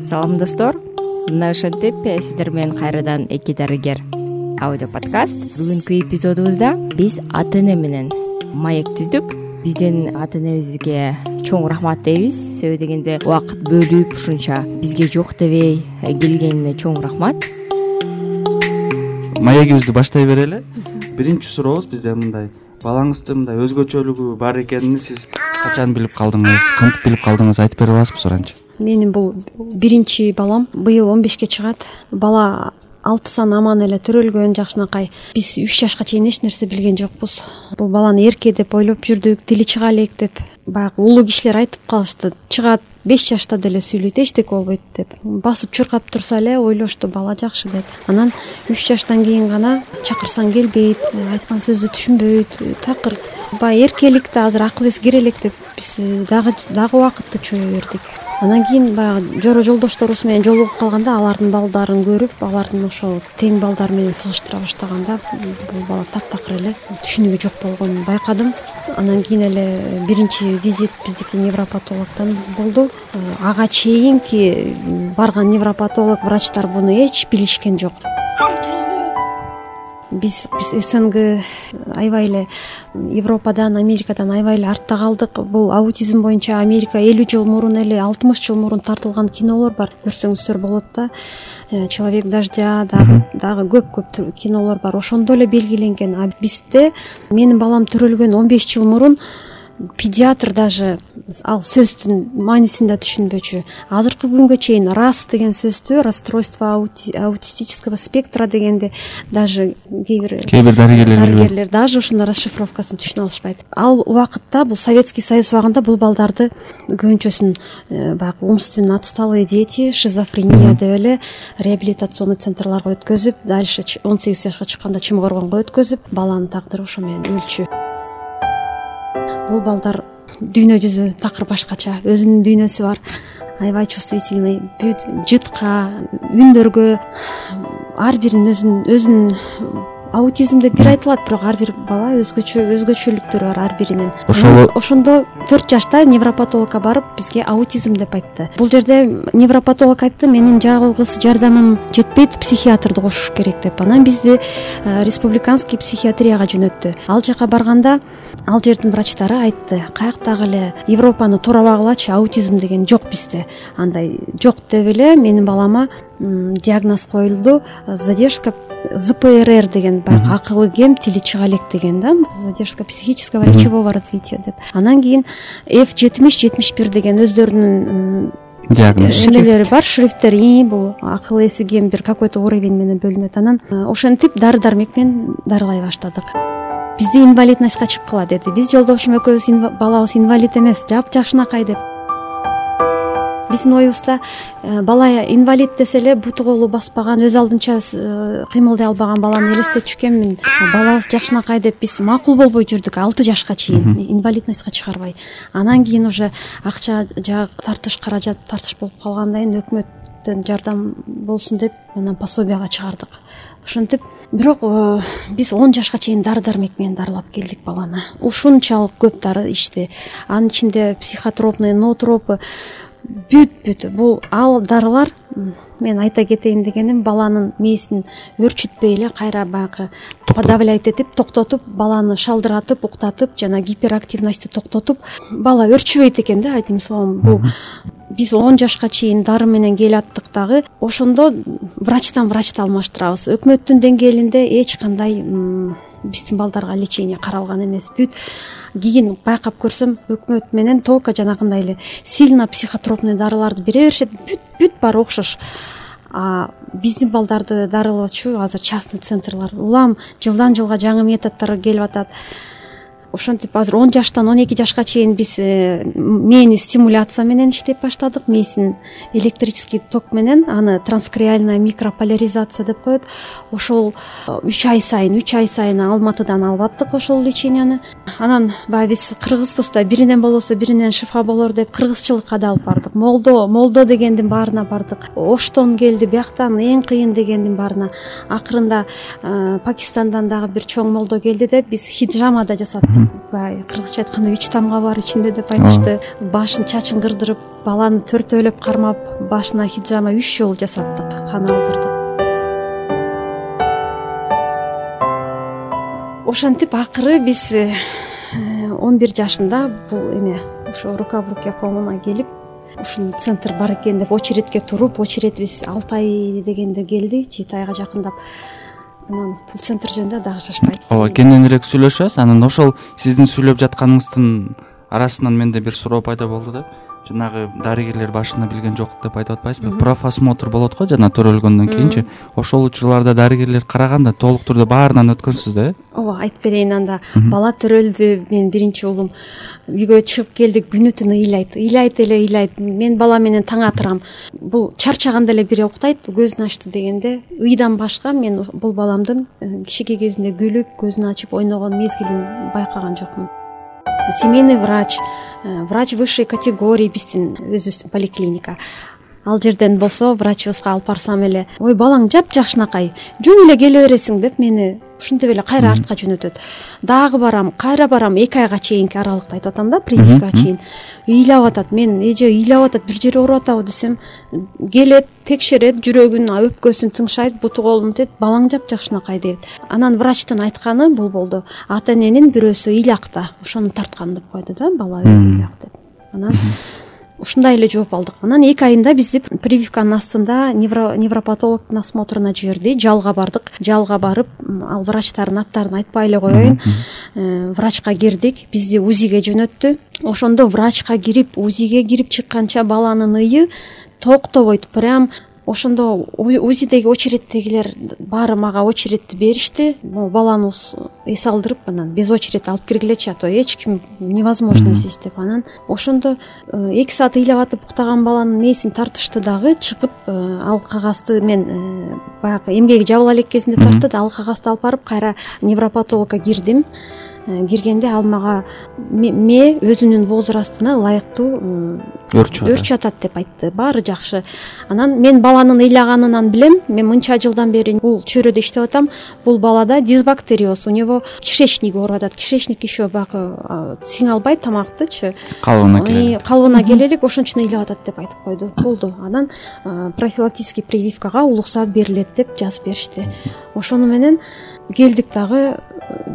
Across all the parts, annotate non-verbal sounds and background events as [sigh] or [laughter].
салам достор. Мына ошентип сиздер менен кайрадан эки дарыгер аудио подкаст. Бүгүнкү эпизодубузда биз ата эне менен маек түздүк. Биздин ата энебизге чоң рахмат дейбиз. Себеби дегенде убакыт бөлүп ушунча бизге жок дебей келгенине чоң рахмат. Маегибизди баштай берели. Биринчи сурообуз бизде мындай балаңыздын мындай өзгөчөлүгү бар экенин сиз качан билип калдыңыз кантип билип калдыңыз? Айтып бере аласызбы суранчы менин бул биринчи балам. Быйыл он бешке чыгат. Бала алтысан аман эле төрөлгөн жакшынакай. Биз үч жашка чейин эч нерсе билген жокпуз. Бул баланы эрке деп ойлоп жүрдүк тили чыга элек деп. Баягы улуу кишилер айтып калышты. Чыгат беш жашта деле сүйлөйт эчтеке болбойт деп. Басып чуркап турса эле ойлошту бала жакшы деп. Анан үч жаштан кийин гана чакырсаң келбейт айткан сөздү түшүнбөйт такыр баягы эркеликти азыр акыл эс кире элек деп биз дагы дагы убакытты чое бердик. Андан кийин баягы жора жолдошторубуз менен жолугуп калганда алардын балдарын көрүп алардын ошол тең балдары менен салыштыра баштаганда бул бала таптакыр эле түшүнүгү жок болгонун байкадым. Андан кийин эле биринчи визит биздики невропатологдон болду. Ага чейинки барган невропатолог врачтар буну эч билишкен жок биз биз снг аябай эле европадан америкадан аябай эле артта калдык. Бул аутизм боюнча америка элүү жыл мурун эле алтымыш жыл мурун тартылган кинолор бар. Көрсөңүздөр болот да. Э, человек дождя дагы дагы көп көп кинолор бар. Ошондо эле белгиленген. А бизде менин балам төрөлгөн он беш жыл мурун педиатр даже ал сөздүн маанисин да түшүнбөчү. Азыркы күнгө чейин рас деген сөздү расстройство аутистического спектра дегенди даже кээ бир кээ бир дарыгерлер дарыгерлер даже ушунун расшифровкасын түшүнө алышпайт. Ал убакытта бул советский союз убагында бул балдарды көбүнчөсүн э, баягы умственно отсталые дети шизофрения деп эле реабилитационный центрларга өткөзүп дальше он сегиз жашка чыкканда чымкоргонго өткөзүп баланын тагдыры ошо менен өлчү бул балдар дүйнө жүзү такыр башкача. Өзүнүн дүйнөсү бар. Аябай чувствительный бүт жытка үндөргө ар биринин өзүнүн аутизм деп бир айтылат бирок ар бир бала өзгөчө өзгөчөлүктөрү бар ар биринин. Ошол ошондо төрт жашта невропатологко барып бизге аутизм деп айтты. Бул жерде невропатолог айтты менин жалгыз жардамым жетпейт психиатрды кошуш керек деп. Анан бизди э, республиканский психиатрияга жөнөттү. Ал жака барганда ал жердин врачтары айтты каяктагы эле европаны туурабагылачы аутизм деген жок бизде. Андай жок деп эле менин балама диагноз коюлду. Задержка зпрр деген баягы акылы кем тили чыга элек деген да задержка психического речевого развития деп. Анан кийин ф жетимиш жетимиш бир деген өздөрүнүн диагноз эмелери бар шрифттери бул акыл эси кем бир какой то уровень менен бөлүнөт. Анан э, ошентип дары дармек менен дарылай баштадык. Бизди инвалидностька чыккыла деди. Биз жолдошум экөөбүз балабыз инвалид эмес жапжакшынакай деп биздин оюбузда э, бала инвалид десе эле буту колу баспаган өз алдынча э, кыймылдай албаган баланы элестетчү экенмин. Балабыз жакшынакай деп биз макул болбой жүрдүк алты жашка чейин. Инвалидностька чыгарбай. Анан кийин уже акча жак тартыш каражат тартыш болуп калгандан кийин өкмөттөн жардам болсун деп анан пособияга чыгардык. Ошентип бирок э, биз он жашка чейин дары дармек менен дарылап келдик баланы. Ушунчалык көп дары ичти анын ичинде психотропный ноотропы бүт бүт. Бул ал дарылар мен айта кетейин дегеним баланын мээсин өөрчүтпөй эле кайра баягы подавлять этип токтотуп баланы шалдыратып уктатып жана гиперактивностьти токтотуп бала өөрчүбөйт экен да айтайын словом. Бул биз он жашка чейин дары менен келаттык дагы ошондо врачтан врачты алмаштырабыз. Өкмөттүн деңгээлинде эч кандай биздин балдарга лечение каралган эмес. Бүт кийин байкап көрсөм өкмөт менен только жанагындай эле сильно психотропный дарыларды бере беришет. Бүт бүт баары окшош. Биздин балдарды дарылоочу азыр частный центрлар. Улам жылдан жылга жаңы методдор келип атат ошентип азыр он жаштан он эки жашка чейин биз э, мээни стимуляция менен иштеп баштадык. Мээсин электрический ток менен аны транскреальная микрополяризация деп коет. Ошол э, үч ай сайын үч ай сайын алматыдан алып аттык ошол леченияны анан баягы биз кыргызбыз да биринен болбосо биринен шифа болор деп кыргызчылыкка да алып бардык. Молдо молдо дегендин баарына бардык. Оштон келди бияктан эң кыйын дегендин баарына. Акырында э, пакистандан дагы бир чоң молдо келди деп биз хиджамада жасаттык баягы кыргызча айтканда үч тамга бар ичинде деп айтышты. Башын чачын кырдырып баланы төртөөлөп кармап башына хиджама үч жолу жасаттык кан алдырдык. Ошентип акыры биз э, он бир жашында бул эме ошо рука в руке коомуна келип ушул центр бар экен деп очередке туруп очередибиз алты ай дегенде келди жети айга жакындап анан бул центр жөнүндө дагы шашпайт. Ооба кененирээк сүйлөшөбүз. Анан ошол сиздин сүйлөп жатканыңыздын арасынан менде бир суроо пайда болду да жанагы дарыгерлер башында билген жок деп айтып атпайсызбы? Профосмотр болот го жана төрөлгөндөн кийинчи. Ошол учурларда дарыгерлер караганда толук түрдө баарынан өткөнсүз да э? Ооба айтып берейин анда. Бала төрөлдү менин биринчи уулум үйгө чыгып келдик күнү түнү ыйлайт ыйлайт эле ыйлайт. Мен бала менен таң атырам. Бул чарчаганда эле бир уктайт көзүн ачты дегенде ыйдан башка мен бул баламдын э, кичинекей кезинде күлүп көзүн ачып ойногон мезгилин байкаган жокмун семейный врач Э, врач высшей категории биздин өзүбүздүн поликлиника. Ал жерден болсо врачыбызга алып барсам эле ой балаң жапжакшынакай жөн эле келе бересиң деп мени ушинтип эле кайра артка жөнөтөт. Дагы барам кайра барам эки айга чейинки аралыкта айтып атам да прививкага чейин. Ыйлап атат мен эже ыйлап атат бир жери ооруп атабы десем келет текшерет жүрөгүн өпкөсүн тыңшайт буту колун тет балаң жапжакшынакай дейт. Анан врачтын айтканы бул болду. Ата эненин бирөөсү ыйлак да ошону тарткан деп койду да бала ыйлак деп. Анан ушундай эле жооп алдык. Анан эки айында бизди прививканын астында невропатологдун осмотруна жиберди жалга бардык. Жалга барып ал врачтардын аттарын айтпай эле коеюн. Э, врачка кирдик бизди узиге жөнөттү. Ошондо врачка кирип узиге кирип чыкканча баланын ыйы токтобойт. Прям ошондо узидеги очередтегилер баары мага очередти беришти. Могу баланы эс алдырып анан без очередь алып киргилечи а то эч ким невозможно здесь деп анан ошондо э, эки саат ыйлап атып уктаган баланын мээсин тартышты дагы чыгып э, ал кагазды мен э, баягы эмгеги жабыла элек кезинде тартты да ал кагазды алып барып кайра невропатологко кирдим киргенде ал мага мээ өзүнүн возрастына ылайыктуу өрчүп атат. деп айтты. Баары жакшы. Анан мен баланын ыйлаганынан билем. Мен мынча жылдан бери бул чөйрөдө иштеп атам. Бул балада дисбактериоз. У него кишечниги ооруп атат кишечник еще баягы сиңе албайт тамактычы. Калыбына келе калыбына келе элек ошон үчүн ыйлап атат деп айтып койду. Болду. Анан профилактический прививкага улуксаат берилет деп жазып беришти. Ошону менен келдик дагы.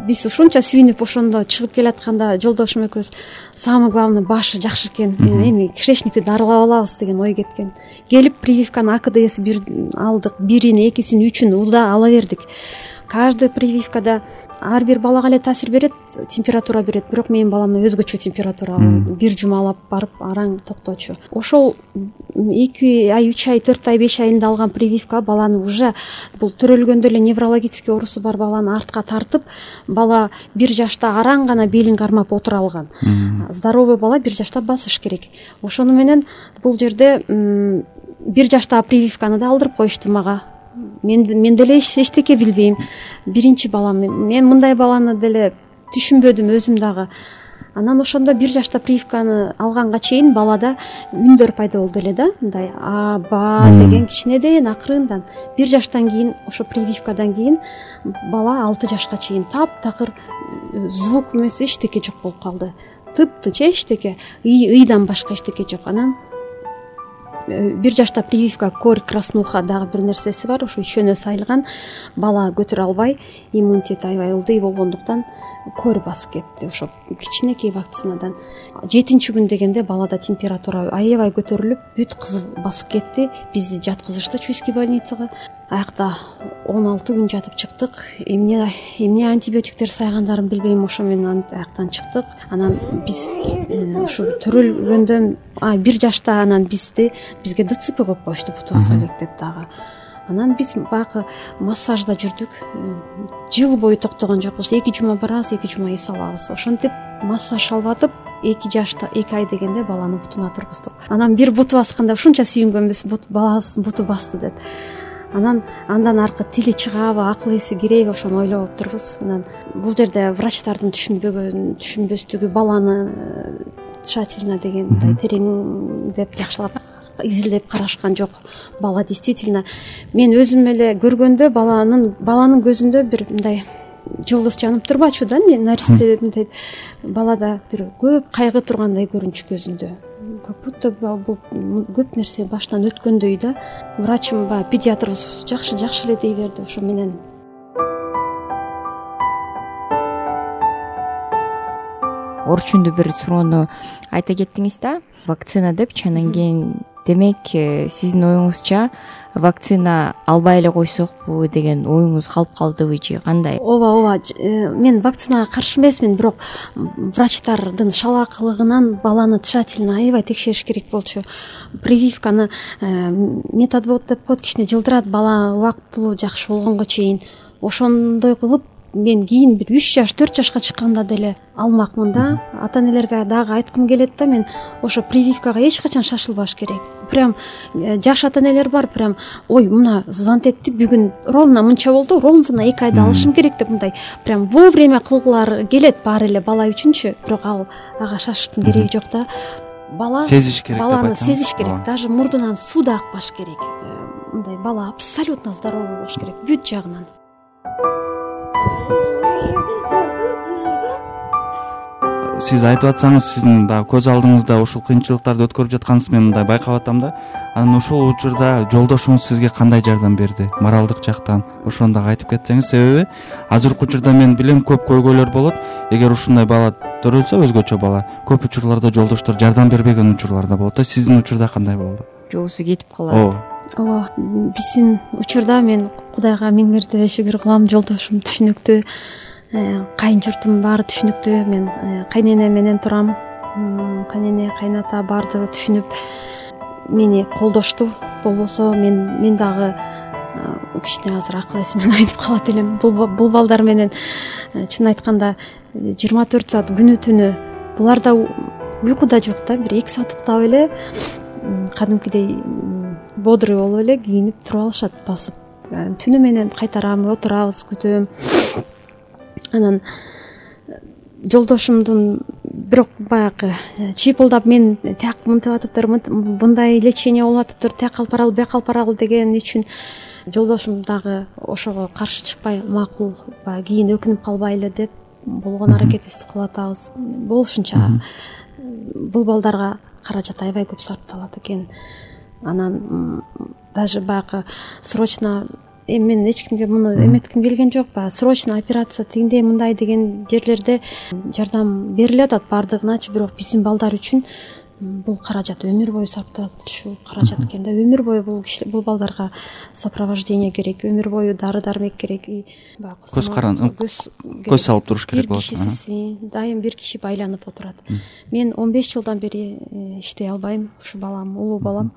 Биз ушунча сүйүнүп ошондо чыгып келатканда жолдошум экөөбүз самый главный башы жакшы экен эми кишечникти дарылап алабыз деген ой кеткен. Келип прививканы акдс бир алдык бирин экисин үчүн уда ала бердик каждый прививкада ар бир балага эле таасир берет температура берет. Бирок менин баламда өзгөчө температура бир жумалап барып араң токточу. Ошол эки ай үч ай төрт ай беш айында алган прививка баланы уже бул төрөлгөндө эле неврологический оорусу бар баланы артка тартып бала бир жашта араң гана белин кармап отура алган. Здоровый бала бир жашта басыш керек. Ошону менен бул жерде бир жаштагы прививканы да алдырып коюшту мага мен деле эчтеке билбейм. Биринчи балам мен мындай баланы деле түшүнбөдүм өзүм дагы. Анан ошондо бир жашта прививканы алганга чейин балада үндөр пайда болду эле да мындай а ба деген кичинеден акырындан. Бир жаштан кийин ошо прививкадан кийин бала алты жашка чейин таптакыр звук эмес эчтеке жок болуп калды. Тыптыч эчтеке ыйдан башка эчтеке жок. Анан бир жашта прививка корь краснуха дагы бир нерсеси бар. Ошо ишөөнө сайылган бала көтөрө албай иммунитети аябай ылдый болгондуктан корь басып кетти. Ошо кичинекей вакцинадан. Жетинчи күн дегенде балада температура аябай көтөрүлүп бүт кызыл басып кетти. Бизди жаткызышты чуйский больницага аякта он алты күн жатып чыктык. Эмне эмне антибиотиктер сайгандарын билбейм ошо менен аяктан чыктык. Анан биз ушу төрөлгөндөн бир жашта анан бизди бизге дцп коюп коюшту бутубуз электеп дагы. Анан биз баягы массажда жүрдүк. Жыл бою токтогон жокпуз. Эки жума барабыз эки жума эс алабыз. Ошентип массаж алып атып эки жашта эки ай дегенде баланы бутуна тургуздук. Анан бир буту басканда ушунча сүйүнгөнбүз балабыздын буту басты деп анан андан аркы тили чыгабы акыл эси кирейби ошону ойлоп атыптырбыз анан бул жерде врачтардын түшүнбөгөн түшүнбөстүгү баланы э, тщательно деген мындай тереңдеп жакшылап изилдеп карашкан жок бала действительно. Мен өзүм эле көргөндө баланын баланын көзүндө бир мындай жылдыз жанып турбачу да наристе мынтип балада бир көп кайгы тургандай көрүнчү көзүндө. Как будто бул көп нерсе башынан өткөндөй да. Врачым баягы педиатрыбыз жакшы жакшы эле дей берди ошо менен. Орчундуу бир суроону айта кеттиңиз да. Вакцина депчи анан кийин демек э, сиздин оюңузча вакцина албай эле койсокпу деген оюңуз калып калдыбы же кандай? Ооба ооба э, мен вакцинага каршы эмесмин бирок врачтардын шалаакылыгынан баланы тщательно аябай текшериш керек болчу. Прививканы э, медотвод деп коет кичине жылдырат бала убактылуу жакшы болгонго чейин ошондой кылып мен кийин бир үч жаш төрт жашка чыкканда деле алмакмын да. Ата энелерге дагы айткым келет да мен ошо прививкага эч качан шашылбаш керек. Прям э, жаш ата энелер бар прям ой мына звонить этти бүгүн ровно мынча болду ровно эки айда алышым керек деп мындай прям вовремя кылгылары келет баары эле бала үчүнчү. Бирок ал ага шашыштын кереги жок да. Бала сезиш керек баланы сезиш керек даже мурдунан суу да акпаш керек. Э, мындай бала абсолютно здоровый болуш керек бүт жагынан сиз айтып атсаңыз сиздин баягы көз алдыңызда ушул кыйынчылыктарды өткөрүп жатканыңызды мен мындай байкап атам да. Анан ушул учурда жолдошуңуз сизге кандай жардам берди? Моралдык жактан ошону дагы айтып кетсеңиз себеби азыркы учурда мен билем көп көйгөйлөр болот. Эгер ушундай бала төрөлсө өзгөчө бала. Көп учурларда жолдоштор жардам бербеген учурлар да болот да. Сиздин учурда кандай болду? Жолубузу кетип калат ооба биздин учурда мен кудайга миң мертебе шүгүр кылам жолдошум түшүнүктүү Э, кайын журтум баары түшүнүктүү. Мен э, кайнене менен турам. Кайнене кайната баардыгы түшүнүп мени колдошту. Болбосо мен мен дагы э, кичине азыр акыл эсимден [laughs] айтып калат элем. Бул балдар менен чынын айтканда жыйырма төрт саат күнү түнү булар да уйку да жок да бир эки саат уктап эле кадимкидей бодрый болуп эле кийинип туруп алышат басып. Түнү менен кайтарам отурабыз күтөм. Анан жолдошумдун бирок баягы э, чыйпылдап мен тияк мынтип атыптыр мындай лечение болуп атыптыр тияка алып баралы бияка алып баралы деген үчүн жолдошум дагы ошого каршы чыкпай макул баягы кийин өкүнүп калбайлы деп болгон аракетибизди кылып атабыз болушунча э, бул балдарга каражат аябай көп сарпталат экен анан даже баягы срочно эми мен эч кимге муну эметким келген жок баягы срочно операция тигиндей мындай деген жерлерде жардам берилип атат баардыгыначы бирок биздин балдар үчүн бул каражат өмүр бою сарпталчу каражат экен да. Өмүр бою бул киши бул балдарга сопровождение керек өмүр бою дары дармек керек и баягы көз көз салып туруш керек болот бир кишиси дайым бир киши байланып отурат. Мен он беш жылдан бери э, иштей албайм ушу балам улуу балам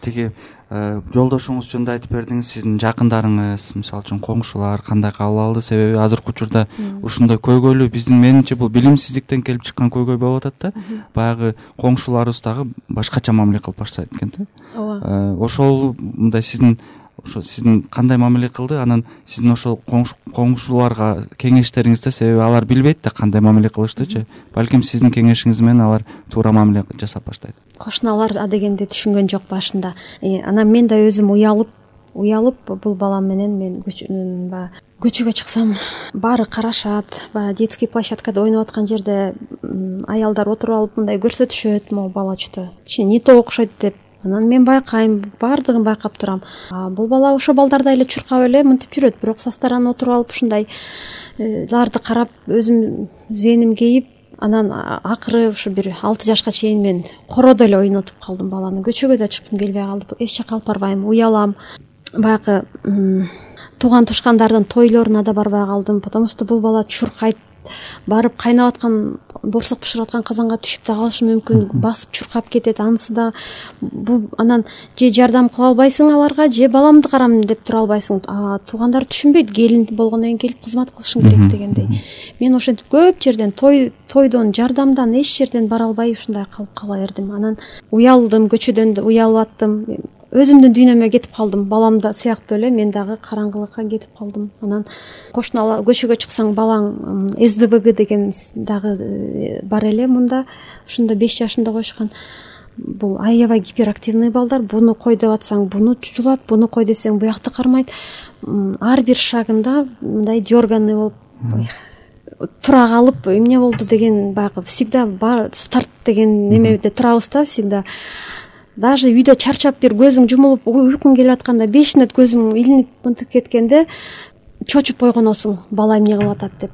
тиги Э, жолдошуңуз жөнүндө айтып бердиңиз сиздин жакындарыңыз мисалы үчүн коңшулар кандай кабыл алды себеби азыркы учурда ушундай көйгөйлүү биздин менимче бул билимсиздиктен келип чыккан көйгөй болуп атат да. Баягы коңшуларыбыз дагы башкача мамиле кылып баштайт экен да. Ооба. Э, ошол мындай сиздин ошо сиздин кандай мамиле кылды? Анан сиздин ошол коңшуларга кеңештериңизде себеби алар билбейт да кандай мамиле кылыштычы. Балким сиздин кеңешиңиз менен алар туура мамиле жасап баштайт. Кошуналар адегенди түшүнгөн жок башында. Анан мен да өзүм уялып уялып бул балам менен мен баягы көчөгө чыксам баары карашат баягы детский площадкада ойноп аткан жерде аялдар отуруп алып мындай көрсөтүшөт могу бала че то кичине не то окшойт деп анан мен байкайм баардыгын байкап турам. Бул бала ошо балдардай эле чуркап эле мынтип жүрөт. Бирок со стороны отуруп алып ушундайларды карап өзүм зээним кейип анан акыры ушу бир алты жашка чейин мен короодо эле ойнотуп калдым баланы. Көчөгө да чыккым келбей калды эч жака алып барбайм уялам баягы тууган тушкандардын тойлоруна да барбай калдым потому что бул бала чуркайт барып кайнап аткан боорсок бышырып аткан казанга түшүп да калышы мүмкүн. Басып чуркап кетет анысы да. Бул анан же жардам кыла албайсың аларга же баламды карайм деп тура албайсың. Туугандар түшүнбөйт келин болгондон кийин келип кызмат кылышың керек дегендей. Мен ошентип көп жерден той тойдон жардамдан эч жерден бара албай ушундай калып кала бердим анан уялдым көчөдөн уялып аттым өзүмдүн дүйнөмө кетип калдым. Балам да сыяктуу эле мен дагы караңгылыкка кетип калдым. Анан кошуна көчөгө чыксаң балаң сдвг деген дагы э, бар эле мында. Ушунда беш жашында коюшкан. Бул аябай гиперактивный балдар. Буну кой деп атсаң буну жулат буну кой десең буякты кармайт. Ар бир шагында мындай дерганный болуп тура калып эмне болду? деген баягы всегда бар старт деген немеде турабыз да всегда даже үйдө чарчап бир көзүң жумулуп уйкуң келип атканда беш мүнөт көзүң илинип мынтип кеткенде чочуп койгоносуң бала эмне кылып атат деп.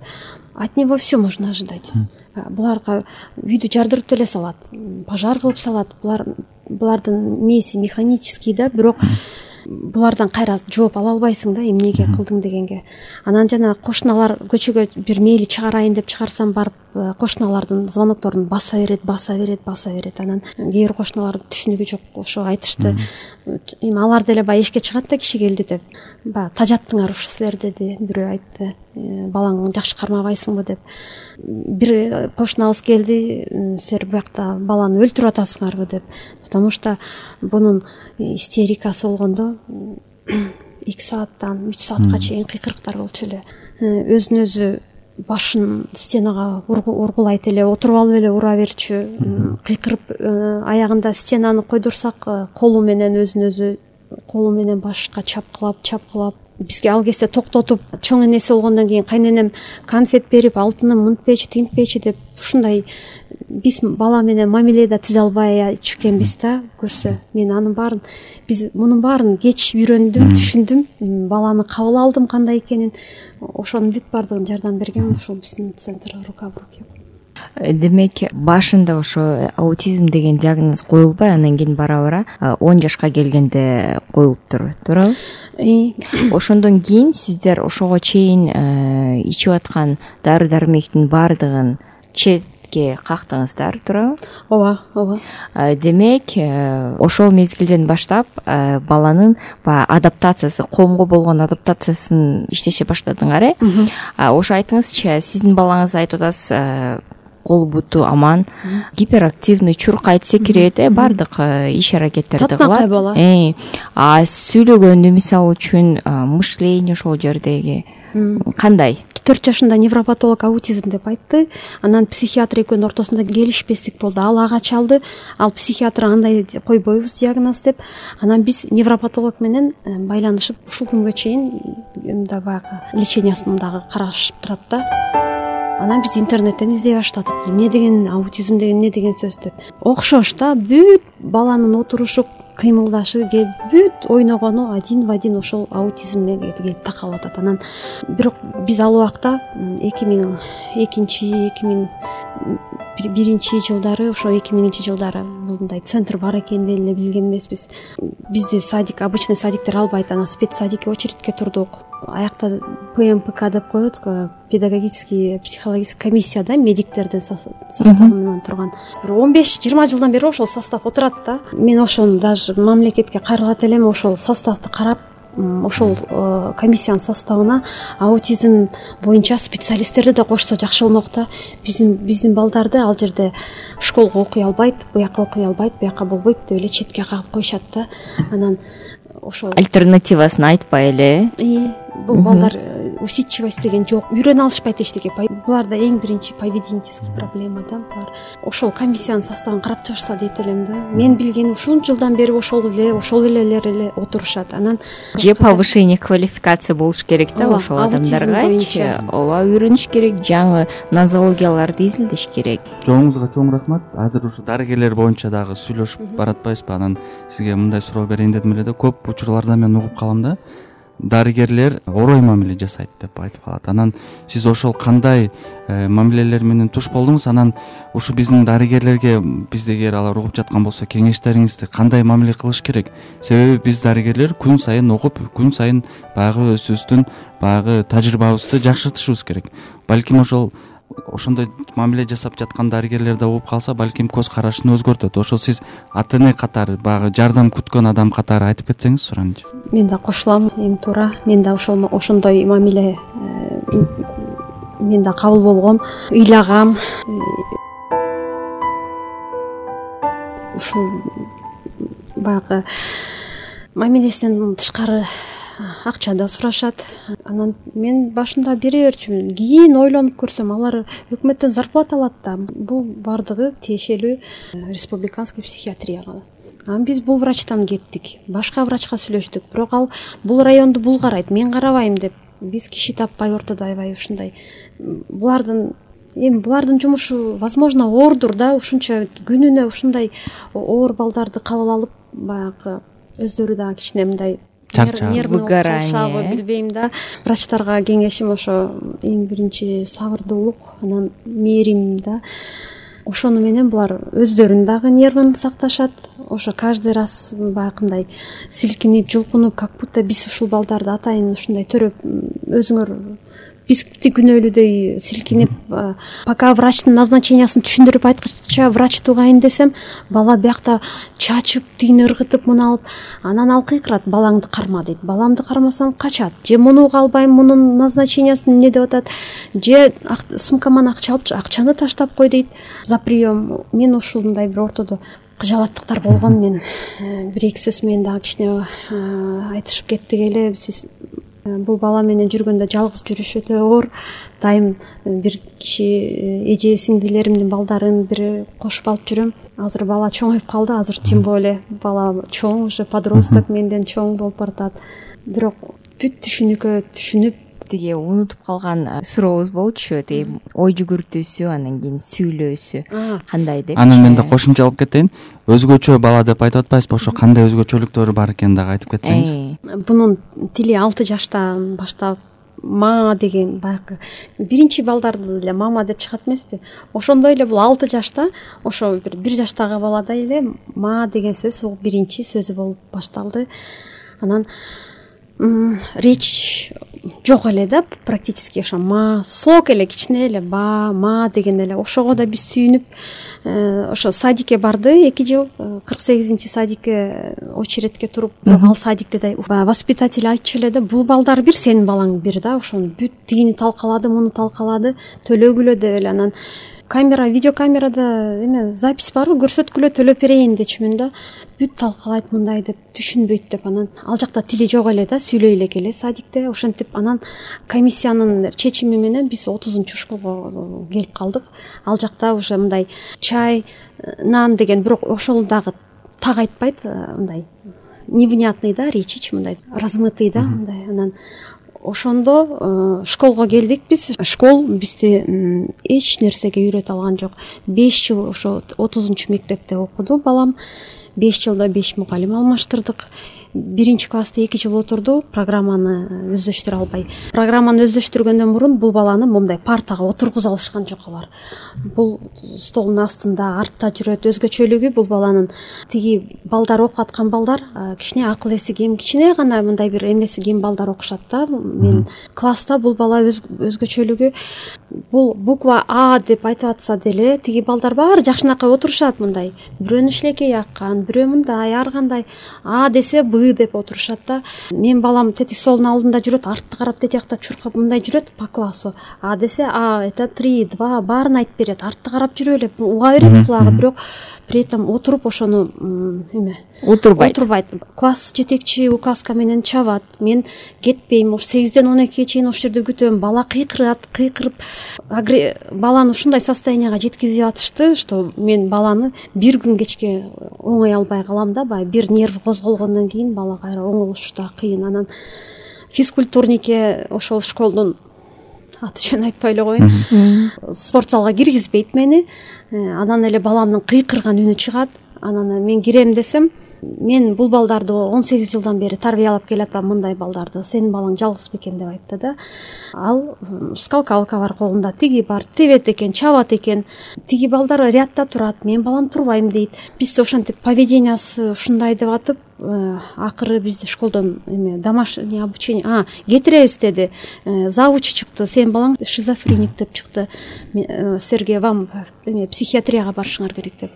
От него все можно ожидать. Буларга үйдү жардырып деле салат пожар кылып салат. Булар булардын мээси механический да бирок булардан кайра жооп ала албайсың да эмнеге кылдың дегенге. Анан жана кошуналар көчөгө бир мейли чыгарайын деп чыгарсам барып э, кошуналардын звонокторун баса берет баса берет баса берет. Анан кээ бир кошуналардын түшүнүгү жок ошо айтышты. Эми алар деле баягы эшикке чыгат да киши келди деп. Баягы тажаттыңар ушу силер деди бирөө айтты. Э, балаңды жакшы кармабайсыңбы? деп. Бир кошунабыз келди. Силер буякта баланы өлтүрүп атасыңарбы? деп потому что бунун истерикасы болгондо [clears throat] эки сааттан үч саатка чейин кыйкырыктар болчу эле. Э, өзүн өзү башын стенага ургулайт эле отуруп алып эле ура берчү. Кыйкырып э, аягында стенаны койдурсак э, колу менен өзүн өзү колу менен башка чапкылап чапкылап бизге ал кезде токтотуп чоң энеси болгондон кийин кайненем конфет берип алтыным мынтпечи тинтпечи деп ушундай биз бала менен мамиле да түзө албай чүккенбиз да көрсө мен анын баарын биз мунун баарын кеч үйрөндүм түшүндүм. Баланы кабыл алдым кандай экенин ошонун бүт баардыгын жардам бергем ушул биздин центр рука в руки э, демек башында ошо аутизм деген диагноз коюлбай анан кийин бара бара э, он жашка келгенде коюлуптур туурабы [coughs] ошондон кийин сиздер ошого чейин э, ичип аткан дары дармектин баардыгын четке кактыңыздар туурабы ооба ооба. Демек э, ошол мезгилден баштап э, баланын баягы адаптациясы коомго болгон адаптациясын иштеше баштадыңар э? Ошо айтыңызчы сиздин балаңыз айтып атасыз колу буту аман гиперактивный чуркайт секирет э баардык э, иш аракеттерди кылат. татынакай бала э, а сүйлөгөндө мисалы үчүн мышление ошол жердеги. Кандай? Төрт жашында невропатолог аутизм деп айтты. Анан психиатр экөөнүн ортосунда келишпестик болду. Ал ага чалды. Ал психиатр андай койбойбуз диагноз деп. Анан биз невропатолог менен э, байланышып ушул күнгө чейин мындай баягы лечениясын дагы карашып турат да анан биз интернеттен издей баштадык. Эмне деген аутизм деген эмне деген сөз деп. Окшош да бүт баланын отурушу кыймылдашы бүт ойногону один в один ошол аутизмге келип такалып атат анан бирок биз ал убакта эки миң экинчи эки миң биринчи жылдары ошо эки миңинчи жылдары мындай центр бар экенин деле билген эмеспиз. Бизди садик обычный садиктер албайт анан спец садикке очередьке турдук. Аякта пмпк деп коет педагогический психологический комиссия да медиктердин составынан турган. Бир он беш жыйырма жылдан бери ошол состав отурат да. Мен ошону даже мамлекетке кайрылат элем ошол составды карап ошол э, комиссиянын составына аутизм боюнча специалисттерди да кошсо жакшы болмок да. Биздин биздин балдарды ал жерде школго окуй албайт буяка окуй албайт буяка болбойт деп эле четке кагып коюшат да. Анан ошол альтернативасын айтпай эле бул балдар э, усидчивость деген жок. Үйрөнө алышпайт эчтеке. Буларда эң биринчи поведенческий проблема да булар ошол комиссиянын составын карап чыгышса дейт элем да. Мен билгени ушунча жылдан бери ошол эле ошол элелер эле отурушат. Анан же повышение квалификация болуш керек да ошол адамдаргачы ооба үйрөнүш керек жаңы нозологияларды изилдеш керек. Жооңузга чоң рахмат. Азыр ушу дарыгерлер боюнча дагы сүйлөшүп баратпайбызбы анан сизге мындай суроо берейин дедим эле да. Көп учурларда мен угуп калам да дарыгерлер орой мамиле жасайт деп айтып калат. Анан сиз ошол кандай э, мамилелер менен туш болдуңуз? Анан ушу биздин дарыгерлерге бизди эгер алар угуп жаткан болсо кеңештериңизди кандай мамиле кылыш керек? Себеби биз дарыгерлер күн сайын окуп күн сайын баягы өзүбүздүн баягы тажрыйбабызды жакшыртышыбыз керек. Балким ошол ошондой мамиле жасап жаткан дарыгерлер да угуп калса балким көз карашын өзгөртөт. Ошол сиз ата эне катары баягы жардам күткөн адам катары айтып кетсеңиз суранычы мен да кошулам эң туура. Мен да ошол ошондой мамиле э, мен да кабыл болгом ыйлагам. Ушул баягы мамилесинен тышкары акча да сурашат. Анан мен башында бере берчүмүн. Кийин ойлонуп көрсөм алар өкмөттөн зарплата алат да. Бул баардыгы тиешелүү э, республиканский психиатрияга анан биз бул врачтан кеттик. Башка врачка сүйлөштүк. Бирок ал бул районду бул карайт. Мен карабайм деп биз киши таппай ортодо аябай ушундай. Булардын эми булардын жумушу возможно оордур да. Ушунча күнүнө ушундай оор балдарды кабыл алып баягы өздөрү дагы кичине мындай чарчап выгорание. билбейм да. Врачтарга кеңешим ошо эң биринчи сабырдуулук анан мээрим да. Ошону менен булар өздөрүнүн дагы нервын сакташат. Ошо каждый раз баягындай силкинип жулкунуп как будто биз ушул балдарды атайын ушундай төрөп өзүңөр бизди күнөөлүүдөй силкинип пока врачтын назначениясын түшүндүрүп айткыча врач тугайын десем бала биякта чачып тигини ыргытып муну алып анан ал кыйкырат балаңды карма дейт. Баламды кармасам качат же мунуга албайм мунун назначениясын эмне деп атат же сумкаман акча алып акчаны таштап кой дейт. За прием мен ушундай бир ортодо кыжалаттыктар болгон. Мен э, бир эки сөз менен дагы кичине айтышып кеттик эле. Сиз бул бала менен жүргөндө жалгыз жүрүш өтө оор. Дайым э, бир киши э, эже сиңдилеримдин балдарын бир кошуп алып жүрөм. Азыр бала чоңоюп калды азыр тем более бала чоң уже подросток менден чоң болуп баратат. Бирок бүт түшүнүккө түшүнүп тиги унутуп калган сурообуз болчу тиги ой жүгүртүүсү анан кийин сүйлөөсү кандай деп анан мен да кошумчалап кетейин. Өзгөчө бала деп айтып атпайсызбы ошо кандай өзгөчөлүктөрү бар экенин дагы айтып кетсеңиз. Бунун тили алты жаштан баштап мама деген баягы биринчи балдарды эле мама деп чыгат эмеспи. Ошондой эле бул алты жашта ошо бир бир жаштагы баладай эле ма деген сөз бул биринчи сөзү болуп башталды. Анан речь жок эле да практически ошо ма слог эле кичине эле ба ма деген эле. Ошого да биз сүйүнүп э, ошо садикке барды эки жыл э, кырк сегизинчи садикке очередке туруп. Бирок ал садикте да воспитатель айтчу эле да бул балдар бир сенин балаң бир да ошону бүт тигини талкалады муну талкалады төлөгүлө деп эле анан. Камера видеокамерада эме запись барбы көрсөткүлө төлөп берейин дечүмүн да бүт талкалайт мындай деп түшүнбөйт деп анан ал жакта тили жок эле да сүйлөй элек эле. Садикте ошентип анан комиссиянын чечими менен биз отузунчу школго келип калдык. Ал жакта уже мындай чай нан деген бирок ошол дагы так айтпайт э, мындай невнятный да речичи мындай размытый да мындай анан. Ошондо э, школго келдик биз. Школ бизди эч нерсеге үйрөтө алган жок. Беш жыл ошо отузунчу мектепте окуду балам беш жылда беш мугалим алмаштырдык биринчи класста эки жыл отурду программаны өздөштүрө албай. Программаны өздөштүргөндөн мурун бул баланы моундай партага отургуза алышкан жок алар. Бул столдун астында артта жүрөт өзгөчөлүгү бул баланын тиги балдар окуп аткан балдар кичине акыл эси кем кичине гана мындай бир эмеси кем балдар окушат да. Мен класста бул бала өзгөчөлүгү бул буква а деп айтып атса деле тиги балдар баары жакшынакай отурушат мындай. Бирөөнүн шилекейи аккан бирөө мындай ар кандай. А десе б деп отурушат да. Менин балам тетиги столдун алдында жүрөт артты карап тетиякта чуркап мындай жүрөт по классу. А десе а это три два баарын айтып берет. Артты карап жүрүп эле уга берет кулагы бирок при этом отуруп ошону эме утурбайт отурбайт. Класс жетекчи указка менен чабат. Мен кетпейм ушу сегизден он экиге чейин ошол жерде күтөм бала кыйкырат кыйкырып баланы ушундай состоянияга жеткизип атышты что мен баланы бир күн кечке оңой албай калам да баягы бир нерв козголгондон кийин бала кайра оңолушу да кыйын. Анан физкультурникке ошол школдун аты жөнүн айтпай эле коеюн спорт залга киргизбейт мени. Э, анан эле баламдын кыйкырган үнү чыгат. Анан мен кирем десем мен бул балдарды он сегиз жылдан бери тарбиялап келатам мындай балдарды. Сенин балаң жалгыз бекен деп айтты да. Ал скалкалка бар колунда тиги бар тебет экен чабат экен. Тиги балдар рядда турат менин балам турбайм дейт. Бизде ошентип поведениясы ушундай деп атып Э, акыры бизди школдон эме домашний обучение кетиребиз деди. Э, завучу чыкты сенин балаң шизофреник деп чыкты. Э, силерге вам эме психиатрияга барышыңар керек деп.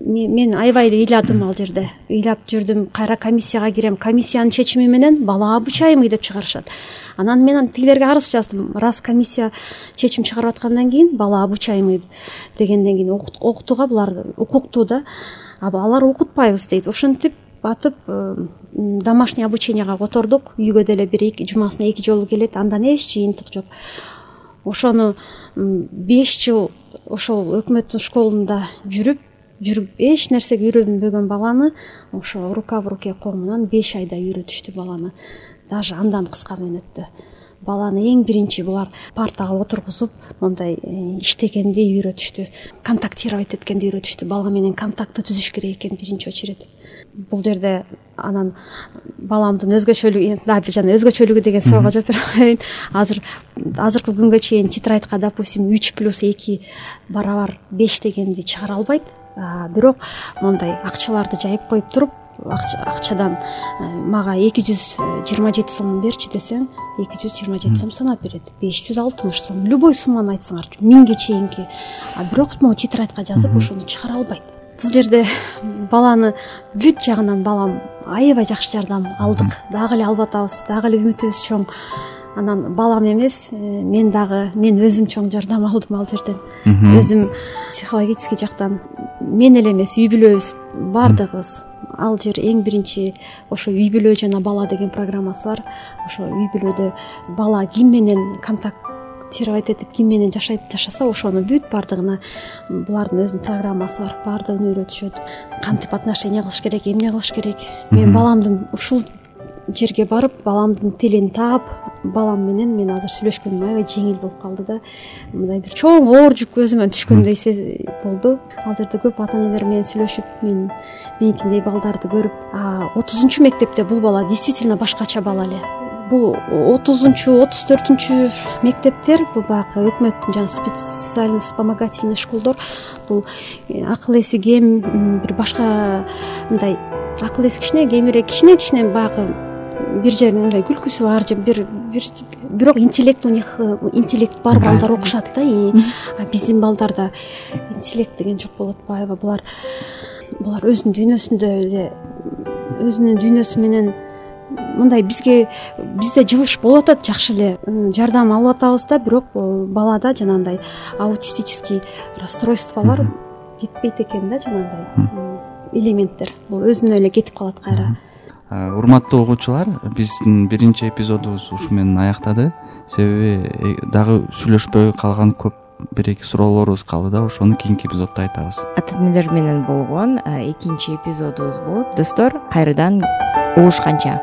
Мен аябай эле ыйладым ал жерде. Ыйлап жүрдүм кайра комиссияга кирем. Комиссиянын чечими менен бала обучаемый деп чыгарышат. Анан мен тигилерге арыз жаздым. Раз комиссия чечим чыгарып аткандан кийин бала обучаемый дегенден кийин окутууга булар укуктуу да алар окутпайбыз дейт. Ошентип атып э, домашний обученияга котордук. Үйгө деле бир жумасына эки жолу келет андан эч жыйынтык жок. Ошону беш жыл ошол өкмөттүн школунда жүрүп жүрүп эч нерсеге үйрөнбөгөн баланы ошо рука в руке коомунан беш айда үйрөтүштү баланы. Даже андан кыска мөөнөттө баланы эң биринчи булар партага отургузуп мондай э, иштегенди үйрөтүштү контактировать эткенди үйрөтүштү бала менен контактты түзүш керек экен биринчи очередь. Бул жерде анан баламдын өзгөчөлүгү жана өзгөчөлүгү деген суроого жооп бере коеюн азыр азыркы күнгө чейин тетрадька допустим үч плюс эки барабар беш дегенди чыгара албайт. Бирок мондай акчаларды жайып коюп туруп акчадан э, мага эки жүз жыйырма жети сом берчи десең эки жүз жыйырма жети сом санап берет беш жүз алтымыш сом. Любой сумманы айтсаңарчы миңге чейинки. Бирок могу тетрадька жазып ошону чыгара албайт. Бул жерде баланы бүт жагынан балам аябай жакшы жардам алдык. Дагы эле алып атабыз дагы эле үмүтүбүз чоң. Анан балам эмес э, мен дагы мен өзүм чоң жардам алдым ал жерден. Өзүм психологический жактан мен эле эмес үй бүлөбүз баардыгыбыз ал жер эң биринчи ошо үй бүлө жана бала деген программасы бар. Ошо үй бүлөдө бала ким менен контактировать этип ким менен жашайт жашаса ошону бүт баардыгына булардын өзүнүн программасы бар баардыгын үйрөтүшөт. Кантип отношения кылыш керек эмне кылыш керек? Мен баламдын ушул жерге барып баламдын тилин таап балам менен мен азыр сүйлөшкөнүм аябай жеңил болуп калды да. Мындай бир чоң оор жүк өзүмөн түшкөндөй болду. Ал жерде көп ата энелер менен сүйлөшүп мен меникиндей балдарды көрүп отузунчу мектепте бул бала действительно башкача бала эле. Бул отузунчу отуз төртүнчү мектептер бул баягы өкмөттүн жанагы специальный вспомогательный школдор. Бул э, акыл эси кем бир башка мындай акыл эси кичине кемирээк кичине кичине баягы бир жерин мындай күлкүсү бар же бир бир бирок интеллект у них интеллект бар балдар окушат да а биздин балдарда интеллект деген жок болуп атпайбы булар булар өзүнүн дүйнөсүндө эле өзүнүн дүйнөсү менен мындай бизге бизде жылыш болуп атат жакшы эле жардам алып атабыз да. Бирок балада жанагындай аутистический расстройстволор кетпейт экен да жанагындай элементтер. Бул өзүнөн эле кетип калат кайра урматтуу угуучулар биздин биринчи эпизодубуз ушу менен аяктады. Себеби э, дагы сүйлөшпөй калган көп бир эки суроолорубуз калды да ошону кийинки эпизоддо айтабыз. Ата энелер менен болгон экинчи эпизодубуз болот достор кайрадан угушканча